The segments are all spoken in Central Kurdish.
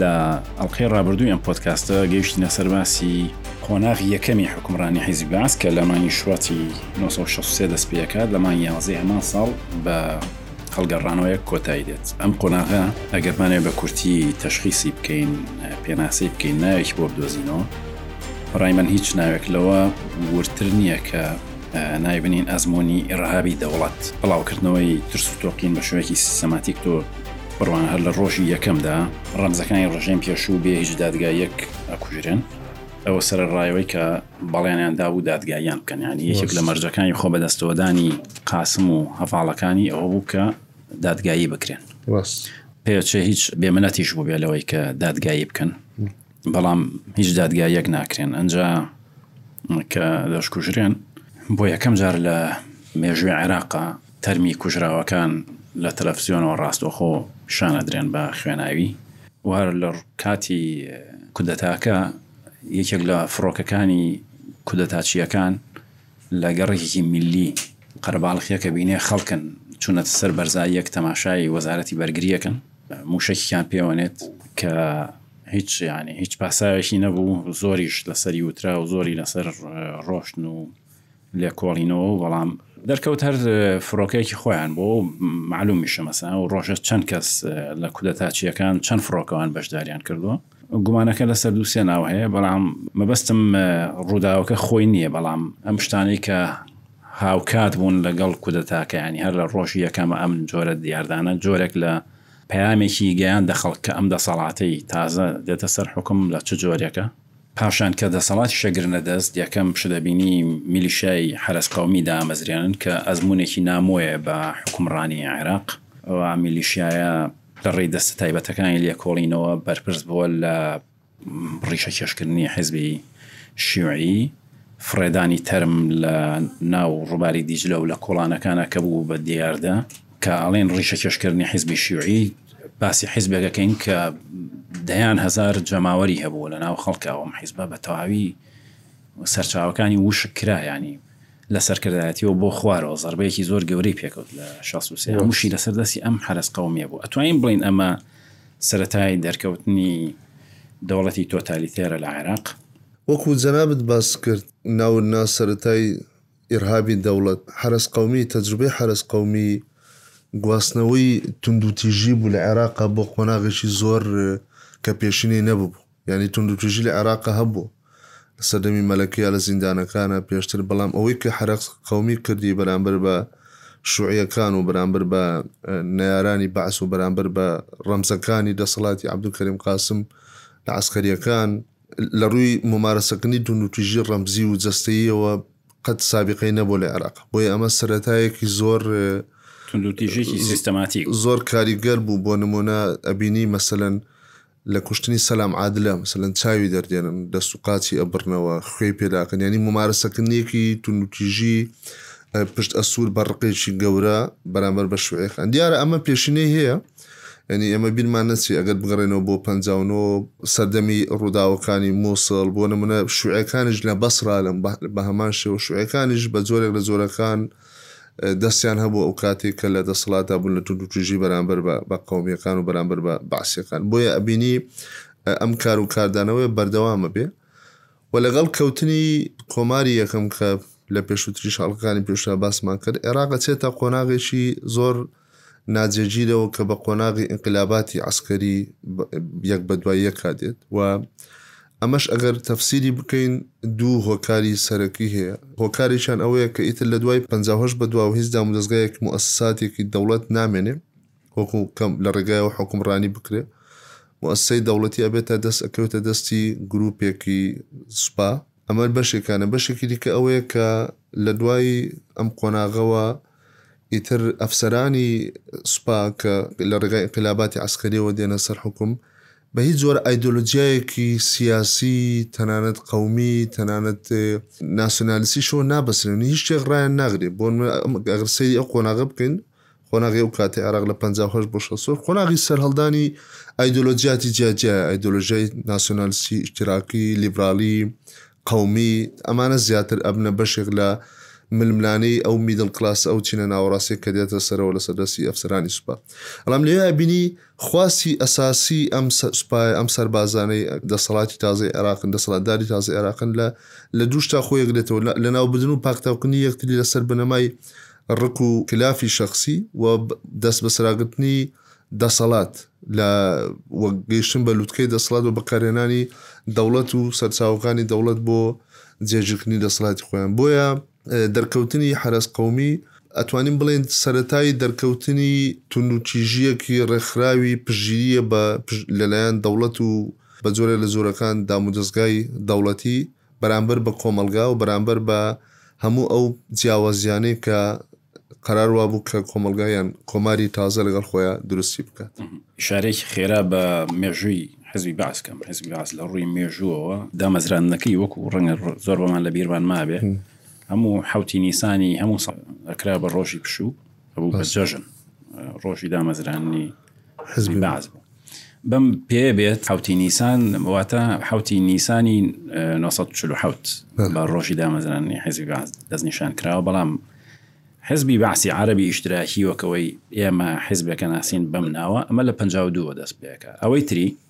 لە ئەڵلقەی ڕابردووی ئەم پۆتکاستە گەیشتینە سەرباسی قۆناغی یەکەمی حکومڕانی حیزی باس کە لە مانگی شوەتی 1960 دەست پێکات لە مانگی یازی هەمان ساڵ بە هەڵگەڕانەوەیە کۆتایی دێت ئەم قۆناغە ئەگەرمانێ بە کورتی تەشخیسی بکەین پێناسی بکەین ناوێکی بۆ بدۆزینەوە بەڕای من هیچ ناوێک لەوە ورتر نییە کە نایبنین ئەزمموی ئڕهابی دەوڵەت بڵاوکردنەوەی ترس و تۆقین بە شوێکی سیستەماتیک تۆ بڕوانە هەر لە ڕۆژی یەکەمدا ڕەمزەکانی ڕژێم پێشوو بێ هیچ دادگاییەک ئەکوژرێن ئەوە سەرەڕایەوەی کە بەڵێنیان دابوو دادگاییان بکەن یانی یەکێک لە مەرجەکانی خۆ بەدەستەوەدانی قاسم و هەڤاڵەکانی ئەوە بوو کە دادگایی بکرێن پێچێ هیچ بێمنەتیش بوو بێ لەوەی کە دادگایی بکەن بەڵام هیچ دادگاییەک ناکرێن ئەنجا کە دەشکوژرێن بۆ یەکەم جار لە مێژوی عێراقا تەرمی کوژراوەکان لە تەلەفزیۆنەوە ڕاستەوخۆ پیشان ئەدرێن بە خوێناوی و هەر لە کاتی کودەتاکە یەکێک لە فڕۆکەکانی کودەتاچییەکان لە گەڕەکێکی میللی قەرەباڵخیە کە بینێ خەڵکن چونەتە سەر بەرزاییەک تەماشای وەزارەتی بەرگریەکەن موشەکیان پێوەنێت کە هیچ یانی هیچ پاساوێکی نەبوو زۆریش لەسەری وترا و زۆری لەسەر ڕۆشتن و لێکۆڵینەوە بەڵام دەرکەوت هەر فڕۆکەیەکی خۆیان بۆ معلوم میشە مەسا و ڕۆژە چەند کەس لە کودەتاچیەکان چەند فڕۆکەوان بەشداریان کردووە گومانەکە لەسەر دووسێ ناو هەیە بەڵام مەبەستم ڕووداوەکە خۆی نییە بەڵام ئەم شتانەی کە هاوکات بوون لەگەڵ کودەتاکەیانی هەر لە ڕۆژی یەکەمە ئەم جۆرە دیاردانە جۆرێک لە پەیامێکی گەیاندە خەڵک کە ئەم دەسەڵاتەی تازە دێتە سەر حوکم لە چ جۆرێکە، پاشان کە دەسەڵاتیش ئەگرنە دەست، یەکەم شت ئەبینی میلیشیای حەرەس قەومی دامەزرێنن کە ئەزموونێکی نامۆیە بە حوکمڕانی عێراق و ئەم میلیشیایە لە ڕێی دەستە تایبەتەکانی لێکۆڵینەوە بەرپرس بووە لە ڕیشەکێشکردنی حیزبی شیوعی، فڕێدانی تەرم لە ناو ڕوباری دیجلە و لە کۆڵانەکانا کە بوو بە دیاردە. کە ئەڵێین ڕیشەکێشکردنی حیزبی شیوعی، باسی حیزبێک ئەکەین کە دەیان هەزار جەماوەری هەبوو لە ناو خەڵکا و ئەم حیزبە بە تەواوی سەرچاوەکانی ووشک کرا یانی لە سەرکردایەتیەوە بۆ خوارەوە زەڕبەیەکی زۆر گەورەی پێکەوت لە شەست و سێ هەمووشی لەسەر دەستی ئەم حەرەس قەومیە بوو ئەتوانین بڵێین ئەمە سەرەتای دەرکەوتنی دەوڵەتی تۆتالیتێرە لە عێراق. وەکو جەنابت باست کرد ناو نا سەرەتای ئیرهابی دەوڵەت حەرەس قەومی تەجروبەی حەرەس قەومی گواستنەوەی توندوتیژی بوو لە عێراقا بۆ قۆناغێکی زۆر کە پێشینەی نەببو. یانی توندوتیژی لە عێراقا هەبوو لە سەردەمی مەلەکیا لە زیندانەکانا پێشتر بەڵام ئەوەی کە حەرەق قەومی کردی بەرامبەر بە شوعیەکان و بەرامبەر بە نەیارانی بەعس و بەرامبەر بە ڕەمزەکانی دەسەڵاتی عەبدولکەریم قاسم لە عەسکەریەکان لە ڕووی مومارەسەکردنی توندوتیژی ڕەمزی و جەستەییەوە قەت سابقەی نەبوو لە عێراق بۆیە ئەمە سەرەتایەکی زۆر توندوتیژێکی سیستەماتیک زۆر کاریگەر بوو بۆ نمونە ئەبینی مەسەن لە کوشتنی سەلام عادلە مەسەلەن چاوی دەردێنن دەست و قاچی ئەبڕنەوە خوێی پێداکەن یانی مومارەسەکردنێکی توندوتیژی پشت ئەسوور بە ڕقێکی گەورە بەرامبەر بە شوعەکان دیارە ئەمە پێشینەی هەیە ینی ئەمە بیرمان نەچی ئەگەر بگەڕێنەوە بۆ پ سەردەمی ڕووداوەکانی مووسڵ بۆ نمونە شوعەکانیش لە بەسرا لەم بە هەمان شێوە شوعەکانیش بە جۆرێک لە جۆرەکان دەستیان هەبوو ئەوکاتەی کە لە دەسەڵاتدا بوون لە توندوتیژی بەرامبەر بە بە قەومیەکان و بەرامبەر بە بەعسیەکان بۆیە ئەبینی ئەم کارو کاردانەوەیە بەردەوامە بێ و لەگەڵ کەوتنی کۆماری یەکەم کە لە پێشوتری شاڵەکانی پێشرا باسمان کرد عێراق ئەچێتە قۆناغێکی زۆر ناجێگیرەوە کە بە قۆناغی ئینقلاباتی عەسکەری یەک بە دوای یەکا دێت و ئەمەش ئەگەر تەفسیری بکەین دوو هۆکاری سەرەکی هەیە هۆکاریشان ئەوەیە کە ئیتر لە دوای پهش بە دوا و هیچ دام دەستگایەک موسساتێکی دەوڵەت نامێنێ وەکو کەم لە ڕێگایەوە حکومڕانی بکرێ موسسەی دەوڵەتی ئەبێت تا دەست ئەکەوێتە دەستی گروپێکی سوپا ئەمە بەشێکانە بەشێکی دیکە ئەوەیە کە لە دوای ئەم قۆناغەوە ئیتر ئەفسەرانی سوپا کە لە ڕێگای ئەقلاباتی عسکەریەوە دێنە سەر حکوم بە هیچ جۆرە ئایدۆلۆجیایەکی سیاسی تەنانەت قومی تەنانەت ناسیۆنالیسیشەوە نابەسرێن هیچ شتێک ڕایان ناگرێت بۆ ئەگەر سەیری ئەو قۆناغە بکەین قۆناغی ئەو کاتی عێراق لە 58 بۆ 60 قۆناغی سەرهەڵدانی ئایدۆلۆجیاتی جیاجیا ئایدۆلۆژیای ناسیۆنالسی ئشتراکی لیبرالی قومی ئەمانە زیاتر ئەبنە بەشێک لە ململانەی ئەو میدل کلاس ئەو چینە ناوەڕاستێک کە دێتە سەرەوە لەسەر دەستی ئەفسەرانی سوپا ئەڵام لێ بینی خواستی ئەساسی ئەم سوپایە، ئەم سەربازانەی دەسەڵاتی تازەی عێراقن، دەسەڵاتداری تازەی عێراقن لە لە دوو شتا خۆ یەکدێتەوە، لە لەناوبردن و پاکتاوکردنی یەکتری لەسەر بنەمای ڕک و کلافی شەخسی و دەستبەسەراگرتنی دەسەڵات لە و گەیشتن بە لوتکەی دەسەڵات و بەکارهێنانی دەوڵەت و سەرچاوەکانی دەوڵەت بۆ جێگیرکردنی دەسەڵاتی خۆیان بۆیە دەرکەوتنی حەرەس قەومی، ئەتوانین بڵێین سەرەتای دەرکەوتنی توندوتیژییەکی ڕێکخراوی پشتگیرییە بە لەلایەن دەوڵەت و بە جۆرێ لە جۆرەکان دامودەزگای دەوڵەتی بەرامبەر بە کۆمەڵگا و بەرامبەر بە هەموو ئەو جیاوازییانەی کە قەرار وابوو کە کۆمەڵگا یان کۆماری تازە لەگەڵ خۆیان دروستی بکات. ئیشارەیەکی خێرا بە مێژووی حزبی بەعس کەم حزبی بەعس لە ڕووی مێژووەوە دامەزراندنەکەی وەکو ڕەنگە زۆر بەمان لە بیرمان مابێ هەموو حوتی نیسانی هەموو ساڵ ئەکرا بە ڕۆژی پشوو هەبوو بە جەژن ڕۆژی دامەزرانی حزبی بەعس بوو. بەم پێیە بێت حوتی نیسان واتە حوتی نیسانی 1940 بە ڕۆژی دامەزرانی حزبی بەعس دەستنیشان کراوە بەڵام حزبی بەعسی عربی ئیشتراکی وەکەوەی ئێمە حزبەکە ناسین بەم ناوە ئەمە لە 52 دەست پێکە ئەوەی تری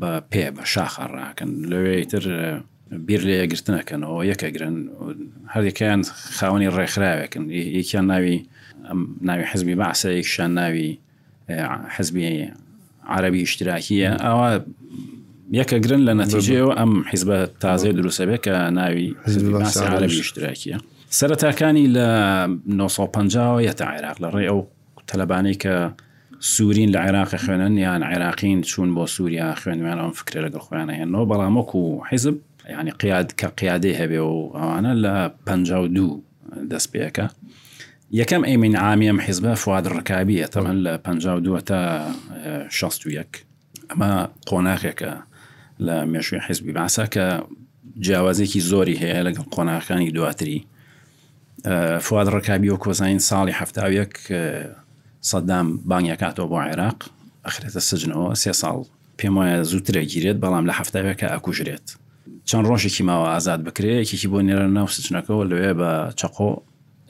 بە پێ بە شاخ ئەڕاکەن لەوێ ئیتر بیر لێ گرتن ئەکەنەوە یەک ئەگرن هەر یەکەیان خاوەنی ڕێکخراوێکن یەکیان ناوی ناوی حزبی بەعسە یەکشان ناوی حزبی عربی اشتراکیە ئاوا یەکە گرن لە نەتیجەوە ئەم حیزبە تازەی دروستەبێت کە ناوی عربی اشتراکیە سەرەتاکانی لە 1950ەوە یەتە عێراق لە ڕێ ئەو تەلەبانەی کە سورین لە عێراق ئەخوێنن یان عێراقین چوون بۆ سوریا خوێندویان ئەم فکرە لەگەڵ خۆیان ئەهێننەوە بەڵام وەکو حیزب یانی قیاد کە قیادەی هەبێ و ئەوانە لە پەنجا و دوو دەست پێەکە یەکەم ئەیمین عامی ئەم حیزبە فواد ڕکابیە تەمەن لە پەنجا و دووە تا شەست و یەک ئەمە قۆناغێکە لە مێژووی حیزبی باسا کە جیاوازێکی زۆری هەیە لەگەڵ قۆناغەکانی دواتری فواد ڕکابی و کۆزانین ساڵی هەفتاویەک سەدام بانگەکاتەوە بۆ عێراق ئەخرێتە سجنەوە سێ ساڵ پێم وایە زووترە گیرێت بەڵام لە هەفتاوێکە ئەکوژرێت چەند ڕۆژێکی ماوە ئازاد بکرێ یەکێکی بۆ نێرە ناو سچنەکەەوە لەوێ بە چەقۆ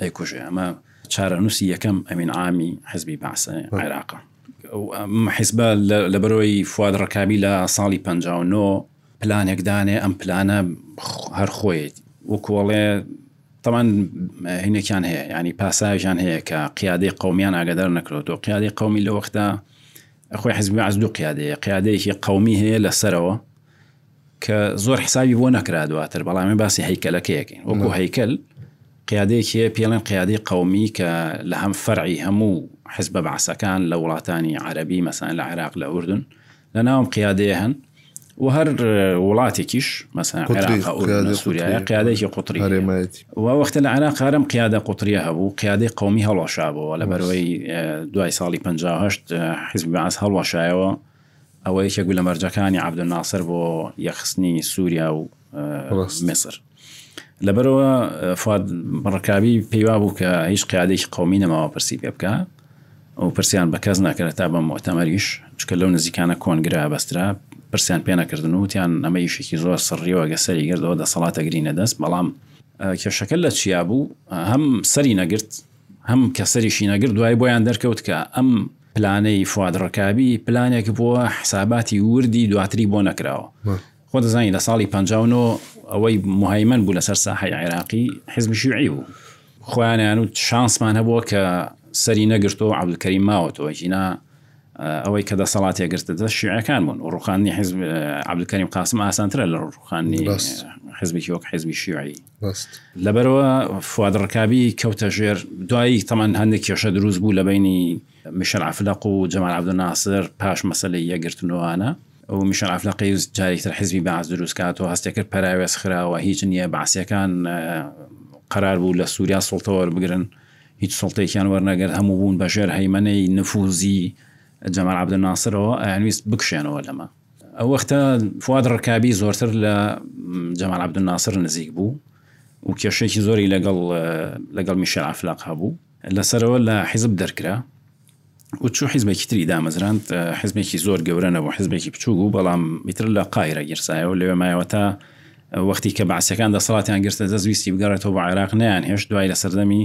ئەیکوژێ ئەمە چارەنووسی یەکەم ئەمین عامی حزبی باسە عێراقە ئەو حیزبە لە بەرۆی فواد ڕەکابی لە ساڵی پەنجا و نۆ پلانێک دانێ ئەم پلانە هەر خۆیەتی وەکوو ئەڵێ تەمان هینێکیان هەیە ینی پاساژیان هەیە کە قیادەی قومیان ئاگدار نەکرێتەوە قیادەی قومی لە وەختا خۆی حزبی عزدو قیادەیە قیادەیەکی قومی هەیە لەسەرەوە کە زۆر حسابی بۆ نەکرا دواتر بەڵام باسی هەیکەلەکەیەکەین وەکو هەیکەل قیادەیەک هەیە پێڵێن قیادەی قومی کە لە هەم فەرعی هەموو حزبە بەعسەکان لە وڵاتانی عەرەبی مەسەن لە عێراق لە ئوردن لە ناوم قیادەیە هەن و هەر وڵاتێکیش مەسەن سووریای قیادێکی قوتری و وەختە لە عێراق قارم قیادە قوتریە هەبوو قیادەی قومی هەڵۆشابەوە لە بەرەوەی دوای ساڵی 1950 حزب بەعس هەڵۆشایەوە ئەوە یەکێک بوو لە مەرجەکانی عەبدولناسر بۆ یەخستنی سووریا و میسر لەبەرەوە فواد ڕکابی پێیوا بوو کە هیچ قیادێکی قومی نەماوە پرسی پێ بکە ئەو پرسیان بە کەس ناکرێت تا بە مۆتەمەریش چکە لەو نزیکانە کۆنگرا بەسترا پرسیان پێ نەکردن و تیان ئەمە یشێکی زۆر سڕیەوە گە سەری گردەوە دەسەڵاتە گرینە دەست بەڵام کێشەکە لە چیا بوو هەم سەری نەگرت هەم کە سەریشی نەگرت دوای بۆیان دەرکەوت کە ئەم پلانەی فواد ڕکابی پلانێک بووە حساباتی وردی دواتری بۆ نەکراوە خۆ دەزانانی لە ساڵی 59 ئەوەی مهایمەن بوو لەسەر ساحی عێراقی حزب شوعی بوو خۆیانیان و شانسمان هەبووە کە سەری نەگرتو عبدکەری ماوەتەوە ژینا ئەوەی کە دەسەڵات تێگرتە دە شیعەکان بوون و ڕوخاندنی حزب عبدکەریم قاسم ئاسانترە لە ڕوخاندنی حزبێکی وەک حزبی شیعی ڕاست. لەبەرئەوە فواد ڕکابی کەوتە ژێر دوایی تەمان هەندێک کێشە دروست بوو لە بینی میشەل عەفلەق و جەمال عەبدولناسر پاش مەسەلەی یەکگرتنوانە ئەو میشەل عەفلەقی جارێکتر حزبی بەعس دروست کاتەوە هەستی کرد پەراوێز خراوە هیچ نییە بەعسیەکان قەرار بوو لە سووریا سڵتە وەربگرن هیچ سڵتێکیان وەرنەگرت هەموو بوون بەژێر هەیمەنەی نفوزی جەمال عەبدولناسرەوە ئەیانویست بکشێنەوە لەمە ئەو وەختە فواد ڕکابی زۆرتر لە جەمال عەبدولناسر نزیک بوو و کێشەیەکی زۆری لەگەڵ لەگەڵ میشێل عەفلاق هەبوو لەسەرەوە لە حیزب دەرکرا و چوو حیزبێکی تری دامەزراند حیزبێکی زۆر گەورە نەبوو حیزبێکی بچوو بوو بەڵام ئیتر لە قایرە گیرسایەوە لەوێ مایەوە تا وەختی کە بەعسیەکان دەسەڵاتیان گرتە دەست ویستی بگەڕێتەوە بۆ عێراق نەیانهێشت دوای لە سەردەمی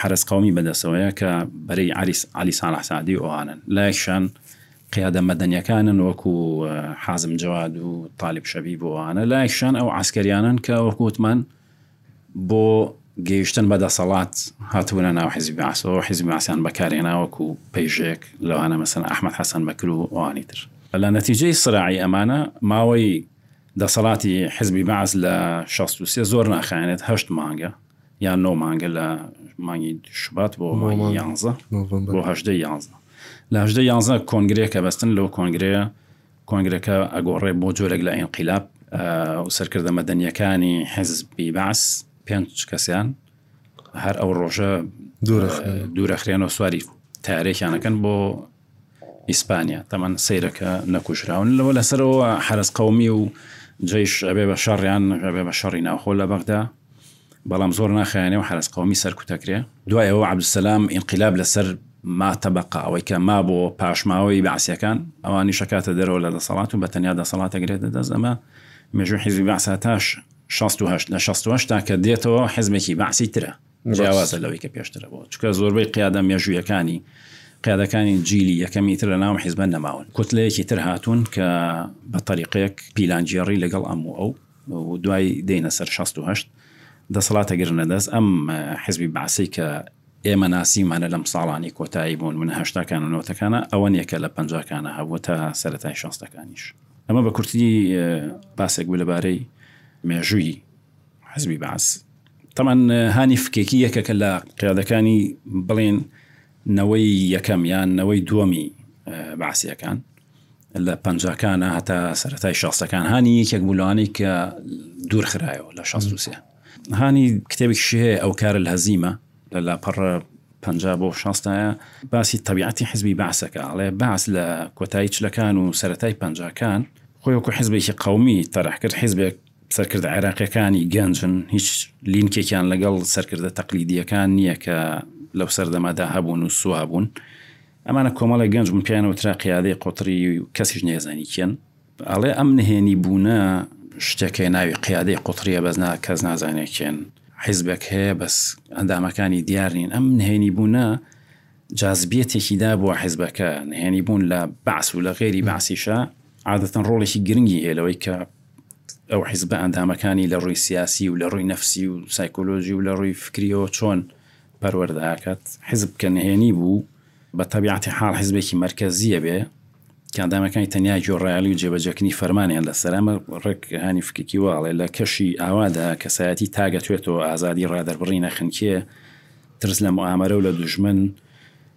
حەرەس قەومی بەدەستەوەیە کە بەرەی عەریس عەلی ساڵح سەعدی و ئەوانن، لایەکشان قیادە مەدەنیەکانن وەکو حازم جەواد و تالیب شەبیب و ئەوانە، لایەکشان ئەو عەسکەریانەن کە وەکو وتمان بۆ گەیشتن بە دەسەڵات هاتبونە ناو حیزبی بەعسەوە و حیزبی بەعسیان بەکارهێنا وەکو پەیژەک، لەوانە مەسەلەن ئەحمەد حەسەن بەکر و ئەوانی تر. لە نەتیجەی سراعی ئەمانە ماوەی دەسەڵاتی حیزبی بەعس لە شەست و سێ زۆر ناخایەنێت هەشت مانگە، یان نۆ مانگە لە مانگی شوبات بۆ مانگی یانزە بۆ هەشدە یانزە لە هەشدە یانزە کۆنگرێکە بەستن لەو کۆنگرێ کۆنگرەکە ئەگۆڕێ بۆ جۆرێک لە ئینقلاب و سەرکردە مەدەنیەکانی حزبی باس پێنج کەسیان هەر ئەو ڕۆژە دوورەخرێنەوە سواری تارێکیانەکەن بۆ ئیسپانیا تەمان سەیرە کە نەکوژراون لەوە لەسەرەوە حرس قومی و جەیش ئەبێ بە شەڕیان ئەبێ بە شەڕی ناوخۆ لە بەغدا بەڵام زۆر ناخیانێ و حرس قومی سەرکوتەکرێ دوایەوە عبدسلام ئینقلاب لەسەر ما تەبقا ئەوەی کە ما بۆ پاشماوەی بەعسیەکان ئەوانی شەکاتە دەرەوە لە دەسەڵات و بە تەنیا دەسەڵاتە گرێتە دەست ئەمە مێژوی حیزبی بەعسە تاش شەست و هەشت لە شەست و هەشت تا کە دێتەوە حزبێکی بەعسی ترە. جیاوازە لەوەی کە پێشترە بۆ چکە زۆربەی قیادە مێژوویەکانی قیادەکانی جیلی یەکەمی تر لە ناوم حیزبەن نەماون کوتلەیەکی تر هاتوون کە بە تەریقەیەک پیلانجیێڕی لەگەڵ ئەم و ئەو و دوای دێنە سەر 16 دەسەڵاتە گرنە دەست ئەم حزبی بەعسی کە ئێمە ناسیمانە لەم ساڵانی کۆتایی بوون منە هەشتاکان و نەوتەکانە ئەوە نیەکە لە پەنجاکانە هەبوو تا سەرەتای شەستەکانیش ئەمە بە کورتی باسێک بوو لەبارەی مێژووی حزبی بەعس تەبعەن هانی فکێکی یەکەکە لە قیادەکانی بڵێن نەوەی یەکەم یان نەوەی دووەمی بەعسیەکان لە پەنجاکانە هەتا سەرەتای شەستەکان هانی یەکێک بولانەی کە دوور خرایەوە لە شەستوسێ هانی کتێبێک شێ ئەو کارە لە هەزیمە لە لاپەڕ پ بۆ شستایە باسی تەبیعەتی حزبی باسەکە ئەڵێ باس لە کۆتایی چلەکان و سەتای پەنجکان خۆیکو حزبێکی قومی تەرح کرد حزبێک سەرکردە عێراقیەکانی گەنجن هیچ لینکێکیان لەگەڵ سەرکردە تەقلیدیەکان نییە کە لەو سەردەمەدا هەبوون و سوابوون ئەمانە کۆمەڵی گەنج بوون پیان وترا قیادەی قۆتری کەسیش نێزانی کێن ئەڵێ ئەم نهێنی بوونە شتێکەکە ناوی قیادەی قوتریە بەس نا کەس نازانێت کێن حیزبێک هەیە بەس ئەندامەکانی دیار نین ئەم نهێنی بوونە جاذبیەتێکی دا بۆ حیزبەکە نهێنی بوون لە بەعس و لە غێری بەعسیشە عادەتەن ڕۆڵێکی گرنگی هەیە لەوەی کە ئەو حیزبە ئەندامەکانی لە ڕووی سیاسی و لە ڕووی نەفسی و سایکۆلۆژی و لە ڕووی فکریەوە چۆن پەروەردە ئەکات حیزب کە نهێنی بوو بە تەبیعەتی حاڵ حیزبێکی مەرکەزیە بێ کە ئەندامەکانی تەنیا گۆڕایەڵی و جێبەجێکردنی فەرمانیان لەسەرە ئەمە ڕێک هانی فکرکی واڵێ لە کەشی ئاوادا کەسایەتی تاگەتوێتەوە ئازادی ڕادەربڕینە خنکێ ترس لە موئامەرە و لە دوژمن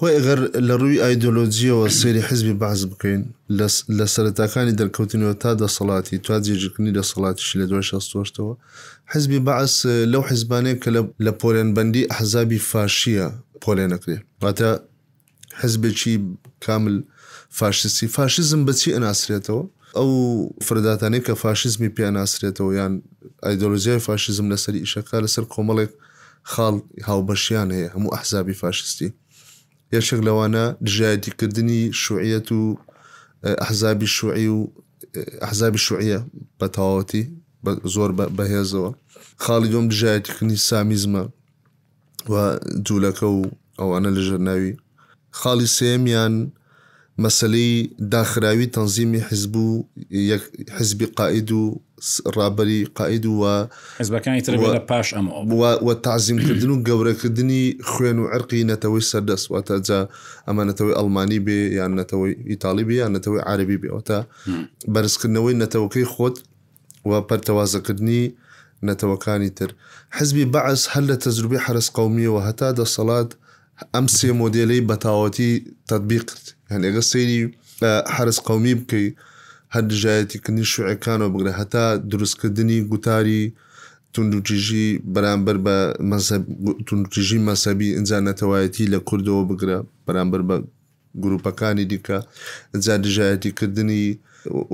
خۆی ئەگەر لە ڕووی ئایدۆلۆجییەوە سەیری حیزبی بەعس بکەین، لە لە سەرەتاکانی دەرکەوتنیەوە تا دەسەڵاتی، تا جێگیرکردنی دەسەڵاتیشی لە دوای شەست و هەشتەوە، حیزبی بەعس لەو حیزبانەیە کە لە لە پۆلێنبەندیی ئەحزابی فاشییە پۆلێن ئەکرێ. واتە حیزبێکی کامل فاشیستی. فاشیزم بە چی ئەناسرێتەوە؟ ئەو مفرەداتانەی کە فاشیزمی پێ ئەناسرێتەوە یان ئایدۆلۆجیای فاشیزم لەسەری ئیشەکا لەسەر کۆمەڵێک خاڵ هاوبەشیان هەیە هەموو ئەحزابی فاشستی یەکێک لەوانە دژایەتیکردنی شوعەت و ئەحزابی شوعی و ئەحزابی شوعە بە تەواوەتی زۆر بەهێزەوە خاڵی دۆم دژایەتیکردنی سامیزمە و جوولەکە و ئەوانە لە ژەرناوی خاڵی سێیەمیان مەسەلەی داخراوی تەنزیمی حیزب و یەک حیزبی قائید و ڕابەری قائید و حیزبەکانی تر و بێنە پاش ئەم ئەو. و و تەعزیمکردن و گەورەکردنی خوێن و عەرقی نەتەوەی سەردەست واتە جا ئەمە نەتەوەی ئەڵمانی بێ یان نەتەوەی ئیتاڵی بێ یان نەتەوەی عارەبی بێ واتە بەرزکردنەوەی نەتەوەکەی خۆت و پەرتەوازەکردنی نەتەوەکانی تر حیزبی بەعس هەر لە تەجروبەی حەرەس قەومییەوە هەتا دەسەڵات ئەم سێ مۆدێلەی بەتاوەتی تەتبیق کرد یان ئەگەر سەیری حرس قومی بکەی هەر دژایەتی کردنی شوعەکانەوە بگرە هەتا دروستکردنی گوتاری توندوتیژی بەرامبەر بە توندتیژی مەسەبی ئەجا نەتەوایەتی لە کوردەوە بگرە بەرامبەر بە گروپەکانی دیکە ئەجا دژایەتی کردنی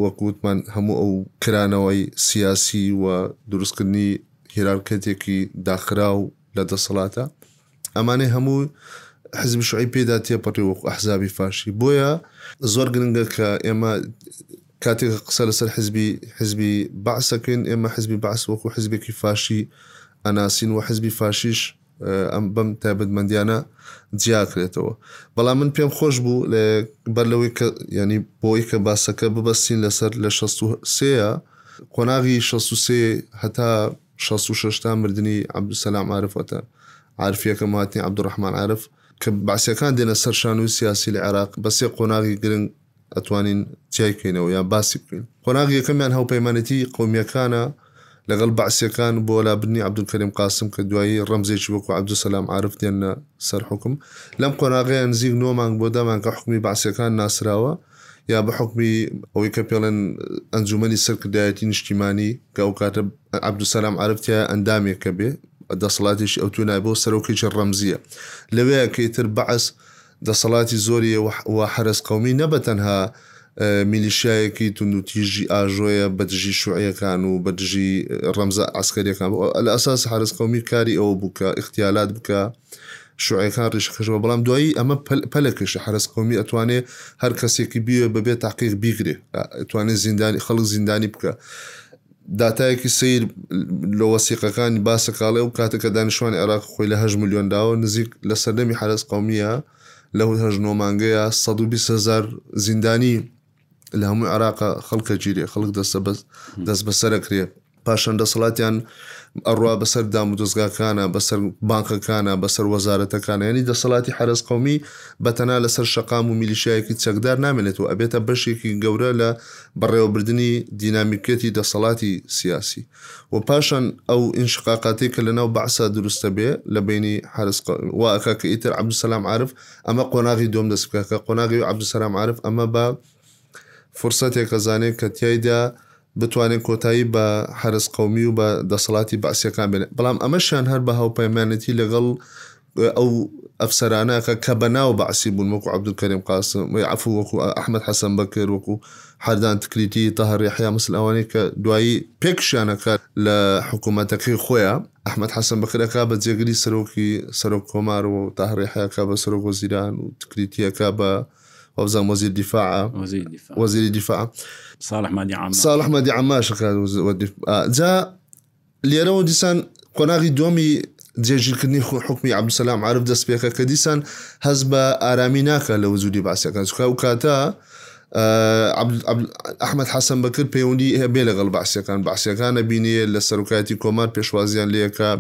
وەکووتمان هەموو ئەو کرانەوەی سیاسی و دروستکردنی هیرارکەتێکی داخراو لە دەسەڵاتە ئەمانەی هەموو حزبی شعی پێدا تێپەڕی وەکو ئەحزابی فاشی بۆیە زۆر گرنگە کە ئێمە کاتێک قسە لەسەر حزبی حزبی بەعسەکەین ئێمە حزبی بەعس وەکو حزبێکی فاشی ئەناسین و حزبی فاشیش ئەم بەم تایبەتمەندیانە جیاکرێتەوە بەڵام من پێم خۆش بوو لە بەر لەوەی کە ینی بۆی کە باسەکە ببەستین لەسەر لە 16 سەیە قۆناغی 16 هەتا شەست و شەش تا مردنی عەبدولسەلام عارف واتە عارفی یەکەم و هاتنی عەبدولڕەحمان عارف کە بەعسیەکان دێنە سەر شانووی سیاسی لە عێراق بە سێ قۆناغی گرنگ ئەتوانین جیای بکەینەوە یان باسی بکەین قۆناغی یەکەمیان هاوپەیمانێتی قەومیەکانە لەگەڵ بەعسیەکان بۆ لابردنی عەبدولکەریم قاسم کە دوایی ڕەمزێکی وەکو عەبدولسەلام عارف دێنە سەر حوکم لەم قۆناغەیە نزیک نۆ مانگ بۆ دە مانگ کە حوکمی بەعسیەکان ناسراوە یا بە حوکمی ئەوەی کە پێڵێن ئەنجومەنی سەرکردایەتی نیشتیمانی کە ئەو کاتە عبدوسەسلام عرفتیا ئەندامێکە بێ دەسەڵاتیش ئەو توێنای بۆ سەرۆکێکی ڕەمزیە لەوەیە کەیتر بەعس دەسەڵاتی زۆری و حرس قومی نە بە تەنها میلیشایەکی توندوتیژی ئاژۆیە بە دژی شوعەکان و بە دژی ڕەمزە عسکەریەکان ئەلاساس حرس قومی کاری ئەوە بووکە اختیالات بکە شیوعیەکان ڕیشە کەشبە بەڵام دوایی ئەمە پەلە کەشە حرس قومی ئەتوانێ هەر کەسێکی بیێ بەبێ تاقیق بیگرێ ئەتوانێت زیندانی خەڵک زیندانی بکە داتایەکی سیر لە وەسیقەکانی باسە کاڵێ و کاتەکە دانیشتوانی عێراق خۆی لە هە میلیۆن داوە نزیک لە سەردەمی حرس قومیە لە هەژنۆ مانگەیە 120 هزار زیندانی لە هەموو عراقا خەڵکە گیرێ خەڵک دەستە بەس دەست بەسەرە کرێ پاشان دەسەڵاتیان ئەڕوا بەسەر دام و دەستگاکانە بەسەر بانکەکانە بەسەر وەزارەتەکانە ینی دەسەڵاتی حرس قومی بەتەنا لەسەر شقام و میلیشایەکی چەکدار نامێنێتەوە ئەبێتە بەشێکی گەورە لە بەڕێوەبردننی دینامیکەتی دەسەڵاتی سیاسی و پاشان ئەو ئینشقاقاتی کە لەناو بەعسا دروستە بێ لە بینی حرس واکە کە ئیتر عبدسلام عرف ئەمە قۆناغی دووەم دەست بکات کە قۆناغی عەبدولسەلام عارف ئەمە بە فرسەتێک ئەزانێت کە تیایدا بتوانێت کۆتایی بە حرس قەومی و بە دەسەڵاتی بەعسیەکان بێنێت بەڵام ئەمەشیان هەر بە هاوپەیمانەتی لەگەڵ ئەو ئەفسەرانەکە کە بە ناو بەعسی بوون وەکو عەبدولکەریم قاسم وی عفو وەکو ئەحمد حەسەن بەکر وەکو حردان تکریتی تەهەڕ یەحیا مثل ئەوانەی کە دوایی پێکشیانەکە لە حکوومەتەکەی خۆیان ئەحمەد حەسەن بەکر ئەکا بە جێگری سەرۆکی سەرۆک کۆمار و تاهر یەحیا ئەکا بە سەرۆک وەزیران و تکریتی ئەکا بە وابزانم وەزیر دیفاعە وەزیری دیفاع وەزیری دیفاع صالح مادی عامە صالح مادی عماش ئەکات وز- وە دیف- ئا، جا لێرەوە دیسان قۆناغی دووەمی جێژیرکردنی خو- حکومی عبدالسلام عارف دەست پێکە کە دیسان هەست بە ئارامی ناکە لە وجودی بەعسیەکان چونکە ئەو کاتە ئەحمەد حەسەن بەکر پەیوەندی هەبێ لەگەڵ بەعسیەکان بەعسیەکان نەبینێ لە سەرۆکایەتی کۆمار پێشوازیان لەکە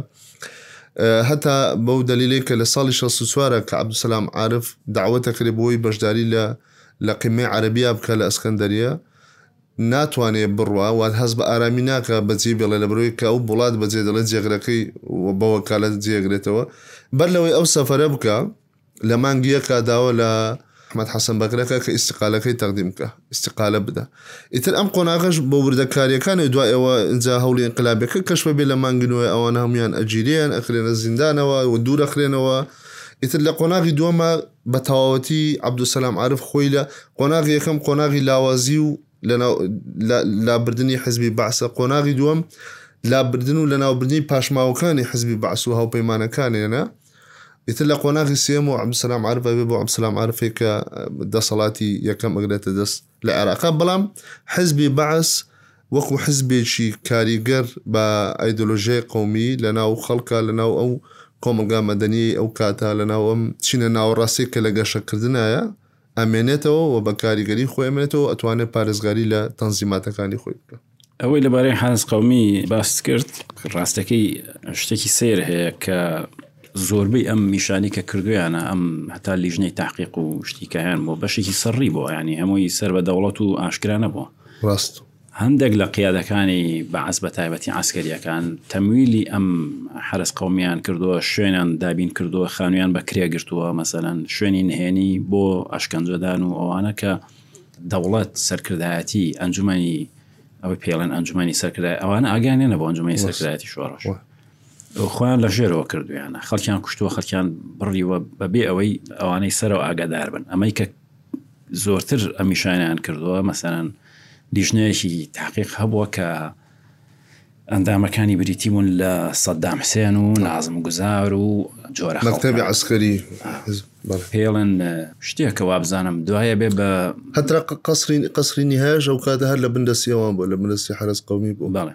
هەتا بەو دەلیلی کە لە ساڵی 16وارە کە عبدسلام عاعرف داوەتە کرێ بۆی بەشداری لە لە قیمەی عەربیا بکە لە ئەسکەندەریە ناتوانێت بڕوا وات هەز بە ئارامی ناکە بەجێ بڵێ لە بروی کە ئەو وڵات بەجێ دەڵێت جێگرەکەی بەوەکالەت جێگرێتەوە بەر لەوەی ئەو سەفرە بکە لە مانگی یەکا داوا لە حمەد حەسەن بەکرەکە کە ئیسقالەکەی تەقدیم بکە ئیسقالە بدە ئیتر ئەم قۆناغش بۆ وردەکاریەکان و دوای ئەوە ئجا هەوڵی ئینقلابەکە کەش بەبێ لە مانگی نوێ ئەوانە هەمویان ئەگیرێن ئەخرێنە زیندانەوە و دوورەخرێنەوە ئیتر لە قۆناغی دووەما بە تەواوەتی عبدسلام عارف خۆی لە قۆناغی یەکەم قۆناغی لاوازی و لابردنی حزبی بەعسە قۆناغی دووەم لابردن و لەناوبردنی پاشماوەکانی حزبی بەعس و هاوپەیمانەکانیانە ئیتر لە قۆناغی سێم و عبدسلام عرف ئەبێ بۆ عبدسلام عرفێک کە دەسەڵاتی یەکەم ئەگرێتە دەست لە عێراقا بەڵام حزبی بەعس وەکو حزبێکی کاریگەر بە ئایدۆلۆژیای قومی لە ناو خەڵکە لە ناو ئەو کۆمەلگا مەدەنی ئەو کاتە لە ناو ئەم چینە ناوەڕاستی کە لە گەشەکردایە ئەمێنێتەوە و بە کاریگەری خۆی ئەمێنێتەوە ئەتوانێت پارێزگاری لە تەنزیماتەکانی خۆی بکە. ئەوەی لەبارەی حەز قومی باست کرد ڕاستەکەی شتێکی سیر هەیە کە زۆربەی ئەم میشانی کە کردویانە ئەم هەتا لیژنەی تاقیق و شتیکەیان بۆ بەشێکی سەڕی بۆ ینی هەمووی سەر بە دەوڵەت و ئاشکرانە بۆ ڕاست هەندێک لە قیادەکانی بەعس بە تایبەتی عسکەریەکان تەمویلی ئەم حرس قومیان کردووە شوێنان دابین کردووە خانویان بە کرێ گرتووە مەسەەن شوێنی نهێنی بۆ ئەشکەنجەدان و ئەوانە کە دەوڵەت سەرکردایەتی ئەنجومی ئەوە پێڵێن ئەنجومی سەرکردای ئەوانە ئاگانێ نەبوو ئەنجومی سەرکراتی شۆڕش خۆیان لە ژێرەوە کردویانە خەڵکیان کوشتووە خەڵکیان بڕیوە بەبێ ئەوەی ئەوانەی سەرەوە ئاگادار بن ئەمەی کە زۆرتر ئەم نیشانەیان کردووە مەسەرەن لیژنەیەکی تاقیق هەبووە کە ئەندامەکانی بریتی بوون لە سەددام حسێن و نازم گوزار و جۆرە مەکتەبی عسکەری پێڵن شتێکە وابزانم دوایە بێ بە هەترا قەسری قەسری نهایش ئەو کاتە هەر لە بندەسیەوان بۆ لە بندەسی حرس قومی بۆ باڵێ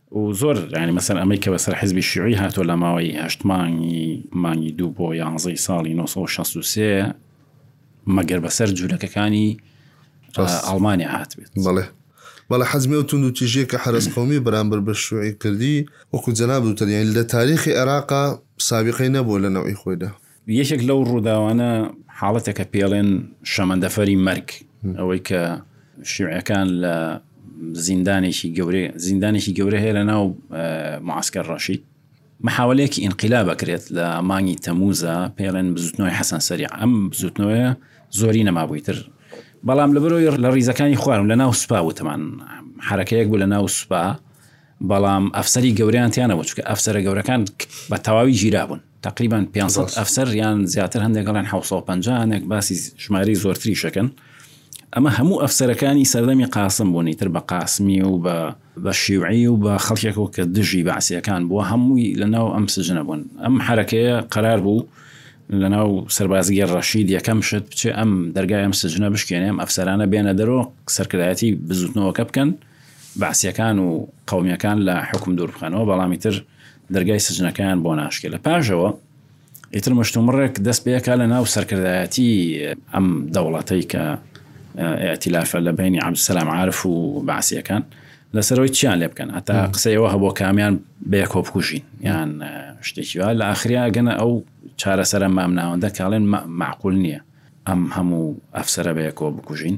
و زۆر یانی مەسەن ئەمەی کە بەسەر حزبی شیوعی هاتۆ لە ماوەی هەشت مانگی مانگی دوو بۆ یانزەی ساڵی 1963 مەگەر بەسەر جوولەکەکانی ئەڵمانیا هات بێت بەڵێ بەڵە حەزمی و تون و تیژیە کە حرس قومی بەرامبەر بە شوعی کردی وەکو جەناب وتەنیان لە تاریخی عێراقا سابقەی نەبووە لە نەوەی خۆیدا یەکێک لەو ڕووداوانە حاڵەتێکە پێڵێن شەمەندەفەری مەرگ ئەوەی کە شیعەکان لە زیندانێکی گەورە زیندانێکی گەورە هەیە لە ناو معسکەر ڕەشید محاولەیەکی ئینقیلا بکرێت لە مانگی تەموزە پێڵێن بزوتنەوەی حەسەن سەری ئەم بزوتنەوەیە زۆری نەمابووی تر بەڵام لە بەرەوەی لە ڕیزەکانی خوارم لە ناو سوپا وتمان حرەکەیەک بوو لە ناو سوپا بەڵام ئەفسری گەوریان تیانەوە چکە ئەفسرە گەورەکان بە تەواوی ژیرابوون تەقریبەن پێنج سەد ئەفسەر یان زیاتر هەندێک دەڵێن حەوت سەد و پەنجا هەندێک باسی ژمارەی زۆرتریش دەکەن ئەمە هەموو ئەفسەرەکانی سەردەمی قاسم بوون ئیتر بە قاسمی و بە بە شیوعی و بە خەڵکێکەوە کە دژی بەعسیەکان بووە هەمووی لەناو ئەم سجنە بوون ئەم حرەکەیە قەرار بوو لەناو سەربازگەر ڕەشید یەکەم شت بچێ ئەم دەرگای ئەم سجنە بشکێنێ ئەم ئەفسەرانە بێنە دەرۆ سەرکردایەتی بزوتنەوەکە بکەن بەعسیەکان و قومیەکان لە حکوم دوور بخەنەوە بەڵامی تر دەرگای سجنەکەیان بۆ ناشکێ لە پاشەوە ئیتر مشتومڕێک دەست پێکا لە ناو سەرکردایەتی ئەم دەوڵەتەی کە ئەتیلافە لە بینی عبدسلام عرف و باسیەکان لەسەرەوەی چیان لێ بکەن هەتا قسەیەوە هەبوو کامیان بەیەکۆ بکوژین یان شتێکی وا لە ئاخریا گەنە ئەو چارەسەرە مام ناوەندە کاڵێن معقول نییە ئەم هەموو ئەفسرە بەیەکۆ بکوژین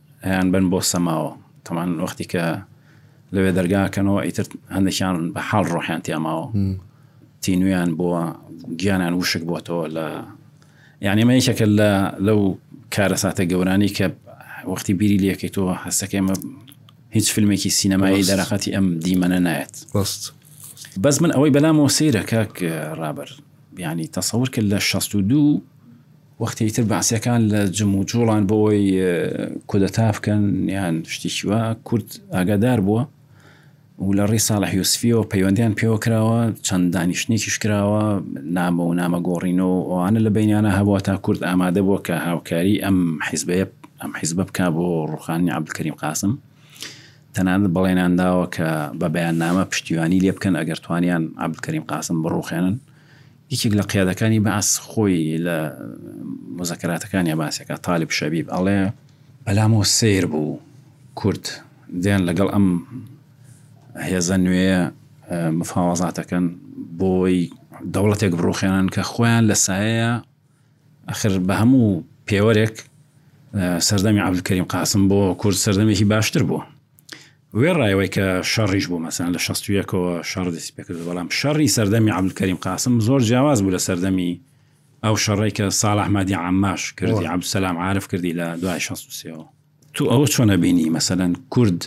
ئەیان بەن بۆ سەماوە تەمان وەختی کە لەوێ دەرگاکەنەوە ئیتر هەندێکیان بە حاڵ ڕۆحیان تێماوە تینویان بووە گیانیان وشک بۆتەوە لە یعنی مە یەکێکە لە لەو کارەساتە گەورانی کە وەختی بیری لەکەیتەوە هەستەکەمە هیچ فیلمێکی سینەمایی دەرەقەتی ئەم دیمەنە نایەت ڕست بەس من ئەوەی بەلامەوە سەیرە کاک ڕابەر بیانی تەسەور کرد لە 16 دوو وەختی ئیتر بەعسیەکان لە جم و جوڵان بۆی کودەتا بکەن یان شتیکی وا کورد ئاگادار بووە و لە ڕی ساڵح یوسفیەوە پەیوەندیان پێوە کراوە چەند دانیشتێکیش کراوە نامە و نامە گۆڕین و ئەوانە لە بینانە هەبووە تا کورد ئامادە بووە کە هاوکاری ئەم حیزبەیە ئەم حیزبە بک بۆ ڕوخانی عبدکەریم قاسم تەنان بەڵێنان داوە کە بە بەیان نامە پشتیوانی لێ بکەن ئەگەر توانیان عبدکەریم قاسم بڕوخێنن یەکێک لە قیادەکانی بەعس خۆی لە موزەکەراتەکانیا باسی ئەکا تالیب شەبیب ئەڵێ بەلامەوە سەیر بوو کورد دێن لەگەڵ ئەم هێزە نوێیە مفاوەزاتەکەن بۆی دەوڵەتێک بڕوخێنن کە خۆیان لە سایەیە ئەخر بە هەموو پێوەرێک سەردەمی عبدالکریم قاسم بۆ کورد سەردەمێکی باشتر بووە وێڕای ئەوەی کە شەڕیش بوو مەسەن لە شەست و یەکەوە شەڕ دەستی پێکرد بەڵام شەڕی سەردەمی عەبدولکەریم قاسم زۆر جیاواز بوو لە سەردەمی ئەو شەڕی کە ساڵح مادی عەماش کردی عەبدولسەلام عارف کردی لە دوای شەست و سێەوە تو ئەوە چۆنە بینی مەسەن کورد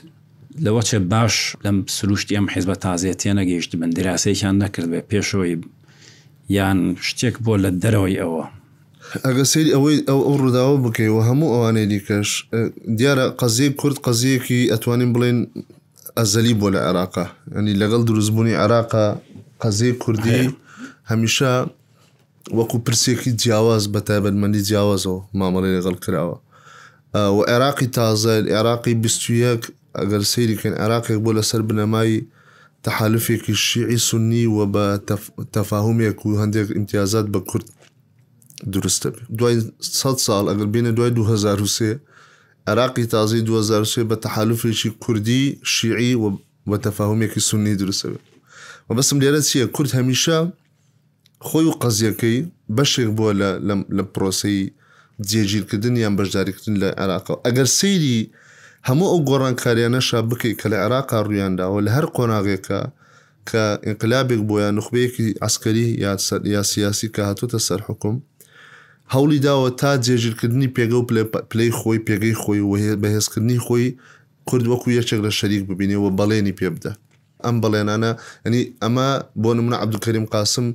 لەوە چێ باش لەم سروشتی ئەم حیزبە تازیە تێنەگەیشت من دراسەیەکیان نەکردبێ پێشەوەی یان شتێک بۆ لە دەرەوەی ئەوە ئەگەر سەیری ئەوەی ئەو ئەو ڕووداوە بکەی و هەموو ئەوانەی دیکەش دیارە قەزیەی کورد قەزیەکی ئەتوانین بڵێن ئەزەلی بۆ لە عێراقا ئەنی لەگەڵ دروستبوونی عێراقا قەزیە کوردی هەمیشە وەکو پرسێکی جیاواز بە تایبەتمەندی جیاوازەوە مامەڵی لەگەڵ کراوە و عێراقی تازە عێراقی بیست و یەک ئەگەر سەیری بکەین عێراقێک بووە لەسەر بنەمای تەحالفێکی شیعی سونی و بە تەفاهمێک و هەندێک ئیمتیازات بە کورد دروستە دوای سەد ساڵ ئەگەر بینە دوای 2023 عێراقی تازی 2023 بە تەحالفێکی کوردی شیعی و بە تەفاهمێکی سونی دروستەوێت مەبەستم لێرە چییە کورد هەمیشە خۆی و قەزیەکەی بەشێک بووە لە لە پرۆسەی جێگیرکردن یان بەشداریکردن لە عێراق ئەگەر سەیری هەموو ئەو گۆڕانکاریانەشا بکەیت کە لە عێراقا ڕوویانداوە لە هەر قۆناغێکە کە ئینقلابێک بۆ یان نخبەیەکی عسکەری یا سیاسی کە هاتوتە سەر حکوم هەوڵی داوە تا جێگیرکردنی پێگە و پلەی خۆی پێگەی خۆی و بەهێزکردنی خۆی کورد وەکو یەکێک لە شەریک ببینێ و بەڵێنی پێ بدە ئەم بەڵێنانە یەنی ئەمە بۆ نمونە عەبدولکەریم قاسم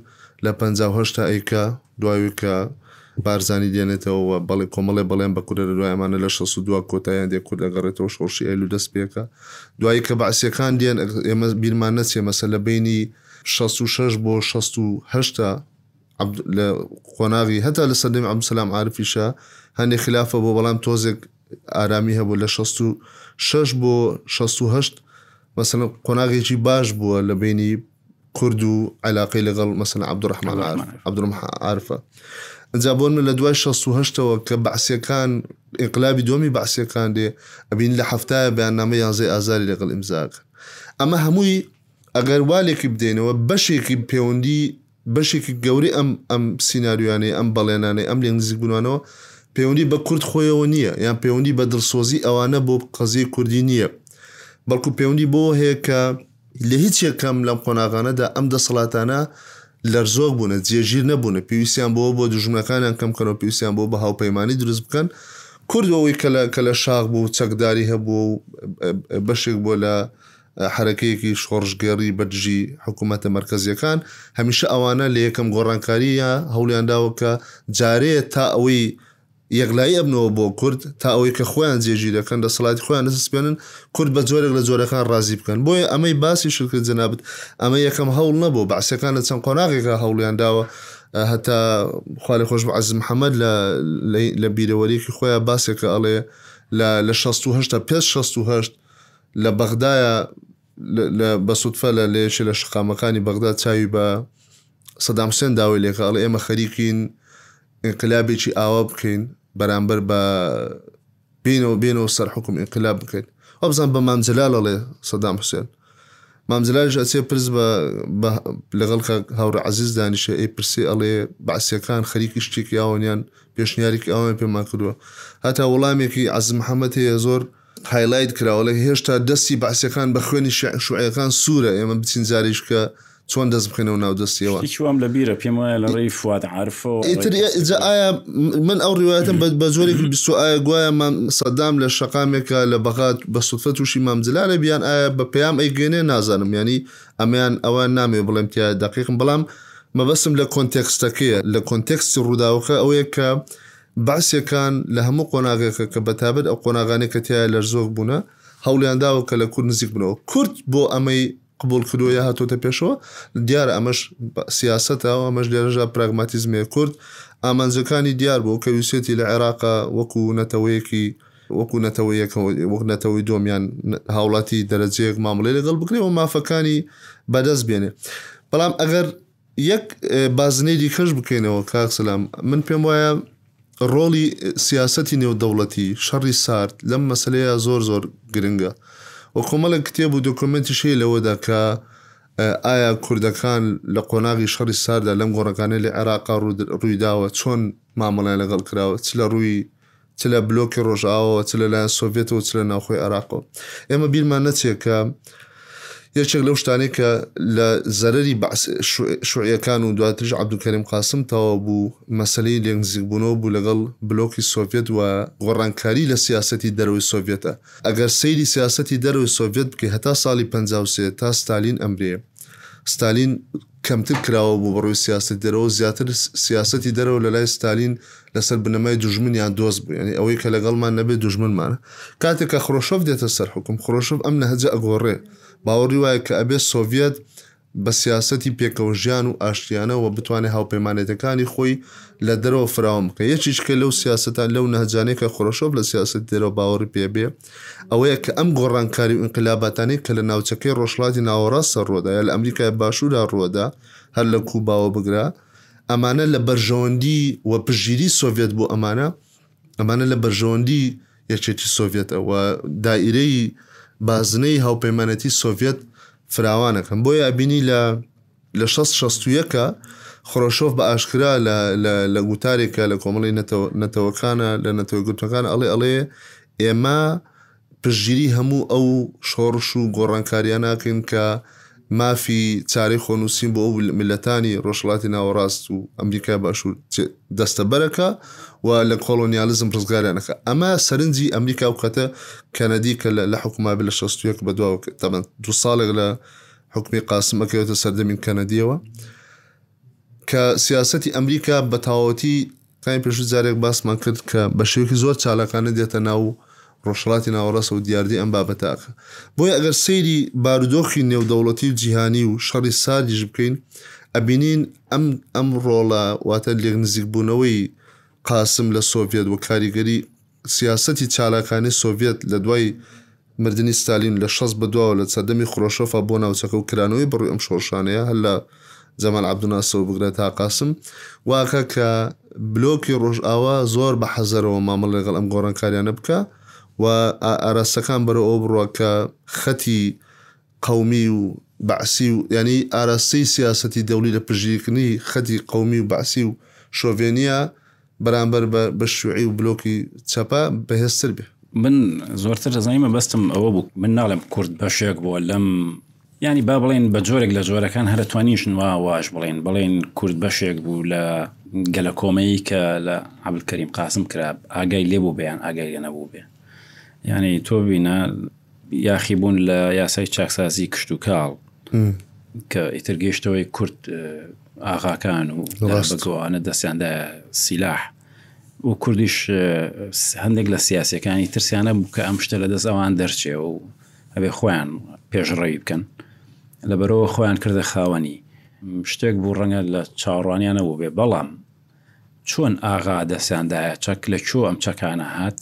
لە پەنجا و هەشت ئەیکا دوای ئەوی کە بارزانی دێنێتەوە و بەڵێ کۆمەڵێ بەڵێن بە کوردە لە دوای ئەمانە لە شەست و دو کۆتاییان دێ کورد ئەگەڕێتەوە شۆڕشی ئەیلوول دەست پێ ئەکا دوایی کە بەعسییەکان دێن ئێمە بیرمان نەچێ مەسەلە بەینی شەست و شەش بۆ شەست و هەشت لە قۆناغی هەتا لە سەردەمی عەبدولسەلام عارفیشە هەندێک خلاف هەبوو بەڵام تۆزێک ئارامی هەبوو لە 66 بۆ 16 مەسەن قۆناغێکی باش بووە لە بینی کورد و علاقەی لەگەڵ مەسن عبدڕحمان عبدڕم عرفە ئەجا بۆن من لە دوای 16ەوە کە بەعسیەکان ئینقلابی دومی بەعسیەکان دێ ئەبین لە هەفتایە بەیاننامە یانزەی ئازاری لەگەڵ ئیمزاکە ئەمە هەمووی ئەگەر والێکی بدەینەوە بەشێکی پەیوەندی بەشێکی گەورەی ئەم ئەم سیناریۆیانەی ئەم بەڵێنانەی ئەم لێک نزیک بونوانەوە پەیوەندی بە کورد خۆیەوە نییە یان پەیوەندی بە دڵسۆزی ئەوانە بۆ قەزیەی کوردی نییە بەڵکو پەیوەندی بەوە هەیە کە لە هیچ یەکەم لەم قۆناغانەدا ئەم دەسەڵاتانە لەرزۆک بوونە جێگیر نەبوونە پێویستیان بۆ بۆ دژمنەکانیان کەم کەنەوە پێویستیان بۆ بە هاوپەیمانی دروست بکەن کورد ئەوەی کە لە کە لە شاخ بوو چەکداری هەبوو و بەشێک بۆ لە حەرەکەیەکی شۆڕشگێڕی بەدژی حکوومەتە مەرکەزییەکان، هەمیشە ئەوانە لە یەکەم گۆڕانکارییە هەوڵیان داوە کە جارێ تا ئەوەی یەکلایی ئەبنەوە بۆ کورد، تا ئەوەی کە خۆیان جێگیر دەکەن، دەسەڵاتی خۆیان دەسەسپێنن، کورد بە جۆرێک لە جۆرەکان ڕازی بکەن. بۆیە ئەمەی باسیشت کرد جەنابت، ئەمە یەکەم هەوڵ نەبوو، بەعسییەکان لە چەند قۆناغێکا هەوڵیان داوە، هەتا خوا لێی خۆشبێ عەزیز محەمەد لە لە بیرەوەرییەکی خۆیا باسێکە ئەڵێ لە لە شەست و هەشت تا پێش شەست و هەشت لە بەغدایە لە بە سوتفە لە لە یەکێ لە شەقامەکانی بەغدا چاوی بە سەدام حوسێن داوەی لێ کە ئەڵێ ئێمە خەریکین ئینقلابێکی ئاوا بکەین بەرامبەر بە بینەوە بێنەوە سەر حکم ئینقلاب بکەین وابزان بە مام جەلال ئەڵێ سەدام حوسێن مام جەلالیش ئەچێ پرس بە لەگەڵ کە هاوڕە عزیز دانیشە ئەی پرسی ئەڵێ بەعسیەکان خەریکی شتێکی ئاوەنیان پێشنیارێکی ئەوان پێمان کردووە هەتا وڵامێکی عەز محەممەد هەیە زۆر هایلایت کراوە لە هێشتا دەستی بەعسیەکان بە خوێنی شیع شوعیەکان سوورە ئێمە بچین جاریش کە چۆن دەست بخەینەوە ناو دەستیەوە شتێکی وام لە بیرە پێم وایە لە ڕێی فواد عارفەوە ڕێی ئیتر کەسێک ئیجا بوو. ئایا م- من ئەو ڕیوایەتم بە بە جۆرێکی بیستۆ ئایا گوایە مام سەدام لە شەقامێکە لە بەغاد بە سوتفە تووشی مام جلال ئەبی یان ئایا بە پەیام ئەیگەێنێ نازانم یانی ئەمەیان ئەوەیان نامەوێ بڵێم تیایە دەقیقم بەڵام مەبەستم لە کۆنتێکستەکەیە لە کۆنتێکستی ڕووداوەکە ئەوەیە کە بەعسیەکان لە هەموو قۆناغێکە کە بە تایبەت ئەو قۆناغانەی کە تیایا لەرزۆک بوونە هەوڵیان داوە کە لە کورد نزیک بنەوە. کورد بۆ ئەمەی قبوڵ کردووە یا هاتۆتە پێشەوە دیارە ئەمەش سیاسەتە و ئەمەش لێرەشدا پراگماتیزمەیە. کورد ئامانجەکانی دیار بوو کە ویسێتی لە عێراقە وەکو نەتەوەیەکی وەکو نەتەوە یەکەم و وەک نەتەوەی دووەم یان هاوڵاتی دەرەجەیەک مامڵەی لەگەڵ بکرێ و مافەکانی بەدەست بێنێ. بەڵام ئەگەر. یەک بازنەی دیکەش بکەینەوە کاک سەلام من پێم وایە ڕۆڵی سیاسەتی نێودەوڵەتی شەڕی سارد لەم مەسلەیە زۆر زۆر گرنگە و کۆمەڵێک کتێب و دۆکمنتی شەی لەوەدا کە ئایا کوردەکان لە قۆناغی شەڕی ساردا لەم گۆڕەکانە لە عێراقا ڕوویداوە چۆن مامەڵەیان لەگەڵ کراوە چ لە ڕووی چ لە بلۆکی ڕۆژئاوەوە چ لەلایەن سۆڤێتەوە و چ لە ناوخۆی عێراقەوە ئێمە بیرمان نەچێت کە یەکێک لەو شتانەی کە لە زەرری بەعس شوعیەکان و دواتریش عبدولکەریم قاسم تەواو بوو مەسلەی لێک نزیکبوونەوە بوو لەگەڵ بلۆکی سۆڤێت و گۆڕانکاری لە سیاسەتی دەرەوەی سۆڤێتە ئەگەر سەیری سیاسەتی دەرەوەی سۆڤێت بکەی هەتا ساڵی پەنجا و سێ تا ستالین ئەمرێ ستالین کەمتر کراوە بوو بەڕووی سیاسەتی دەرەوە و زیاتر سیاسەتی دەرەوە لەلای ستالین لەسەر بنەمای دوژمن یان دۆست بوو یانی ئەوەی کە لەگەڵمان نەبێت دوژمنمانە کاتێک کە خرۆشۆف دێتە سەر حوکم خرۆشف ئەم نەهەجە ئەگۆڕێ باوەڕی وایە کە ئەبێت سۆڤیەت بە سیاسەتی پێکەوە ژیان و ئاشتیانە وە بتوانێت هاوپەیمانێتەکانی خۆی لە دەرەوە فراوان بکە یەکێکیکە لەو سیاسەتە لەو نەهەجانەی کە خرۆشۆف لە سیاسەتی دەرەوە باوەڕی پێ بێ ئەوەیە کە ئەم گۆڕانکاری و ئینقلاباتانەی کە لە ناوچەکەی ڕۆژهەڵاتی ناوەڕاستە ڕووەدا یا لە ئەمریکای باشوورا ڕووەدا هەر لە کوباوە بگرە ئەمانە لە بەرژەوەندی و پژیری سۆڤێت بوو ئەمانە ئەمانە لە بەرژەوەندی یەکێتی سۆڤێت ئەوە دائیرەی بازنەی هاوپەیمانەتی سۆڤێت فراوانەکەن بۆیە ئەبینی لە لە شەست شەست و یەک خرۆشۆف بە ئاشکرا لە گوتارێکە لە کۆمەڵی نەتەوەکانە لە نەتەوە گرتوەکان ئەڵێ ئەڵێ ئێمە پشگیری هەموو ئەو شۆڕش و گۆڕانکاریانناکەین کە مافی چارەی خۆنووسین بۆ ئەو ملەتانی ڕۆژڵاتی ناوەڕاست و ئەمریکای باشوور دەستەبەرەکە و لە کۆلۆنیالزم ڕزگاریانەکە ئەمە سەرنجی ئەمریکا و کەتە کەنەدی کە لە حکومابی لە شەستویەک بەدوا تەمەند دو ساڵێک لە حوکمی قاسم ئەکەوێتە سەردەمی کەنەدیەوە کە سیاستی ئەمریکا بە تاوەتی تای پێشو جارێک باسمان کرد کە بە شێوکی زۆر چالاکانە دێتە ناو ڕۆژهڵاتی ناوەڕاست و دیاردی ئەم بابەتاکە بۆی ئەگەر سەیری بارودۆخی نێودەوڵەتی و جیهانی و شەڕی ساردیش بکەین ئەبینین ئەم ئەم ڕۆڵە واتە لێک نزیکبوونەوەی قاسم لە سۆڤێت و کاریگەری سیاسەتی چالاکانەی سۆڤیەت لە دوای مردنی ستالین لە شەست بە دواوە لە سەردەمی خرۆشۆفا بۆ ناوچەکە و کرانەوەی بەڕووی ئەم شۆڕشانەیە هەر لە جەمال عەبدولناسرەوە بگرە تا قاسم واکە کە بلۆکی ڕۆژئاوا زۆر بە حەزەرەوە مامەڵ لەگەڵ ئەم گۆڕانکاریانە بکە و ئاراستەکان بەرەو ئەوە بڕوە کە خەتی قەومی و بەعسی و ینی ئاراستەی سیاسەتی دەولی لە پژیکردنی خەتی قەومی و بەعسی و شۆڤێنیە بەرامبەر بە بە شیوعی و بلۆکی چەپە بەهێزتر بێ. من زۆرتر دەزانی مەبەستم ئەوە بوو من ناڵێم کورد بەشێک بووە لەم یانی با بڵێن بە جۆرێک لە جۆرەکان هەرە توانیشن وا واش بڵێن بڵێن کورد بەشێک بوو لە گەلە کۆمەیی کە لە عبل کەریم قاسم کرا ئاگای لێ بوو بەیان ئاگای لێ نەبوو بێ یعنی تۆ بینە یاخی بوون لە یاسای چاکسازی کشت و کاڵ کە ئیتر گەشتەوەی کورد ئاغاکان و بە گۆوانە دەستیاندایە سیلاح و کوردیش هەندێک لە سیاسەکانی ترسیانە بوو کە ئەم شتە لە دەست ئەوان دەرچێ و ئەبێ خۆیان پێشڕەوی بکەن لە بەرەوە خۆیان کردە خاوەنی شتێک بوو ڕەنگە لە چاوەڕوانیانە بوو بێ بەڵام چۆن ئاغا دەستیان دایە چەک لە چۆ ئەم چەکانە هات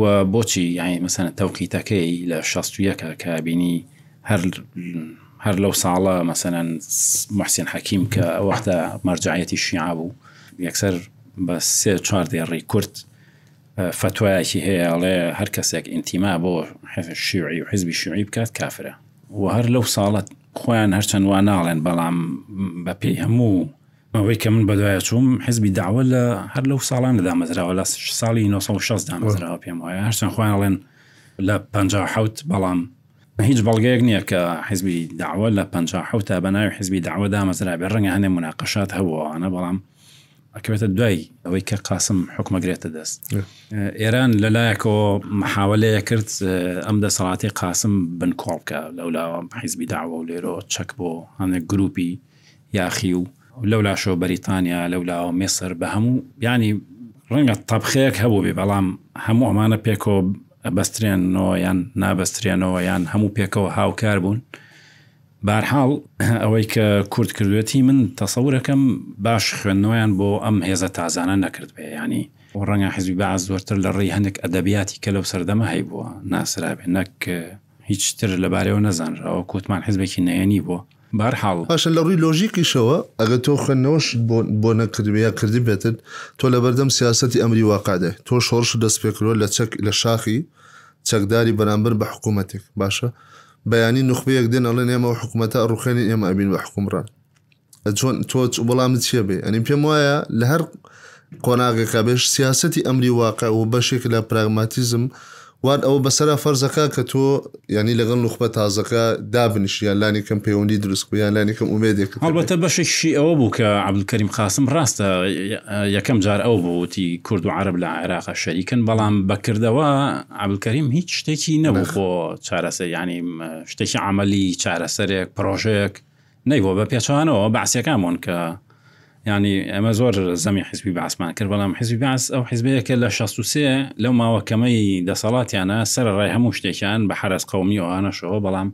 و بۆچی یعنی مەسەنە تەوقیتەکەی لە شەستویەکە کابینی هەر هەر لەو ساڵە مەسەەن محسین حەکیم کە ئەوەختە مەرجعەتی شیعە بوو یەکسەر بە سێ چوار دێڕی کورت فتوایەکی هەیە ئەڵێ هەر کەسێک ئینتیما بۆ شیوعی و حزبی شیوعی بکات کافرە و هەر لەو ساڵت خۆیان هەرچەند وا ناڵێن بەڵام بەپی هەموو ئەوەی کە من بەدوای ئەچووم حزبی داوە لە هەر لەو ساڵان دامەزراوە لە ساڵی 1960 دامەزراوە پێم وایە هەرچەند خۆیان ئەڵێن لە 57 بەڵام هیچ بەڵگەیەک نییە کە حزبی داوە لە 57 تا بە ناوی حزبی داوە دامەزرابێ ڕەنگە هەندێک مناقەشات هەبووانە بەڵام ئەکەوێتە دوای ئەوەی کە قاسم حکومەگرێتە دەست ئێران لەلایەکەوە محاولەیە کرد ئەم دەسەڵاتی قاسم بنکۆڵکە لەولا حیزبی داوە و لێرەوە چەک بۆ هەندێک گروپی یاخی و لەولاشەوە بەریتانیا لەولاوە میسر بە هەموو یانی ڕەنگە تەبخەیەک هەبووبێ بەڵام هەموو ئەمانە پێکەوە ئەبەسترێنەوە یان نابەسترێنەوە یان هەموو پێکەوە هاوکار بوون بارحاڵ ئەوەی کە کورد کردوێتی من تەسەورەکەم باش خوێندنەوەیان بۆ ئەم هێزە تازانە نەکرد بێ ینی ڕەنگە حزبی بە زۆرتر لە ڕێی هەندێک ئەدەبیاتی کە لەو سەردەمە هەیبووە ناسرابێ نەک هیچ تر لەبارەی ئەوە نەزانرا، وەکو وتمان حیزبێکی نەیەنی بووە. بەهەرحاڵ. باشە لە ڕووی لۆژیکیشەوە ئەگەر تۆ خوێندنەوەشت بۆ بۆ نەکردبێ یا کردبێتت، تۆ لەبەردەم سیاسەتی ئەمری واقعدای. تۆ شۆڕشت دەستپێکردوە لە چەک لە شاخی چەکداری بەرامبەر بە حکوومەتێک. باشە بەیانی نوخبەیەک دێن ئەڵێن ئێمە ئەو حکوومەتە ئەڕووخێنین ئێمە ئەبین بە حکوومڕان. چۆن تۆ وەڵامت چێ بێ ئەنی پێم وایە لە هەر قۆناغێکا بێش سیاستی ئەمری واقع و بەشێک لە پراگماتیزم وان ئەوە بەسرا فەرزەکە کە تۆ ینی لەگەڵ نوخبە تازەکە دابنیش یان لانی کەم پەیوەندی دروست بوو یان لانی کەم ومێدێک هەڵبەتە بەشێکشی ئەوە بوو کە عبدکەریم قاسم ڕاستە یەکەم جار ئەو بووتی کورد و عرب لە عێراق شەریکن بەڵام بەکردەوە عبدکەریم هیچ شتێکی نەبوو خۆ چارەسە ینی شتێکی عملی چارەسەرێک پرۆژێک نەیبوە بە پێچەوانەوە بەعسیەکان بوون کە یانی ئەمە زۆر زەمی حزبی بەعسمان کرد بەڵام حزبی بەعس ئەو حزبەیە کە لە شەست و سێ لەو ماوە کەمەی دەسەڵاتیانە سەر ڕای هەموو شتێکیان بە حرەس قومی ئەوانەشەوە بەڵام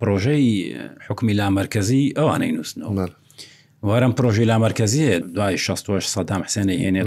پرۆژەی حکومی لامەرکزی ئەوانەی نووسنەوە وەرم پرۆژی لامەرکزیە دوای شەست وەش سەدام حسێنەی هێنێت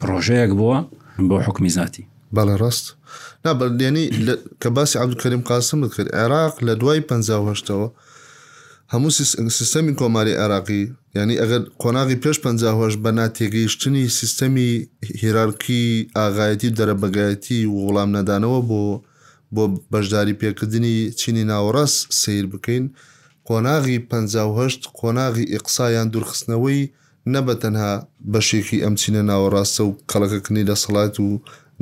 پرۆژەیەک بووە بۆ حکومی زاتی. بەڵێ ڕاست نا بە دێنی کە باسی عبدکەریم قاسمت کرد عێراق لە دوای پ هشتەوە هەموو سیستەمی کۆماری عێراقی ینی ئەگەر قۆناغی پێش پ هش بە ناتێگەیشتنی سیستەمی هیرارکی ئاغایەتی و دەرەبەگایەتی و وڵام نەدانەوە بۆ بۆ بەشداری پێکردنی چینی ناوەڕاست سیر بکەین قۆناغی پ هشت قۆناغی ئقسایان دوورخستنەوەی نە بە تەنها بەشێکی ئەم چینە ناوەڕاستە و کەڵەکەکنەی دەسەڵات و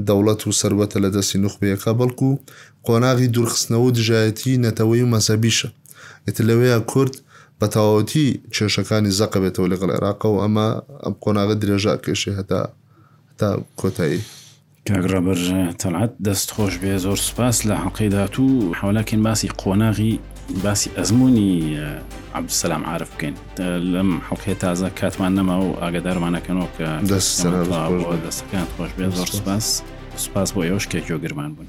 دەوڵەت و سەروەتە لە دەستی نوخبەیەکە، بەڵکو قۆناغی دوورخستنەوە و دژایەتیی نەتەوەیی و مەزهەبیشە. ئیتر لەوێیا کورد بە تەواوەتی کێشەکانی زەق ئەبێتەوە لەگەڵ عێراقەوە و ئەمە ئەم قۆناغە درێژە ئەکێشێ هەتا کۆتایی. کاک ڕابەر تەلعەت دەست خۆش بێ زۆر سوپاس لە حەڵقەی داتوو حەولاکەین باسی قۆناغی باسی ئەزمموی عبدسلام عرف بکەین لەم حڵقێ تازە کاتمان نەما و ئاگدارمانەکەنەوە کە دەستەکان خۆش بێ زۆر سوپاس سوپاس بۆ ئێوەش کە جۆگرمان بوون.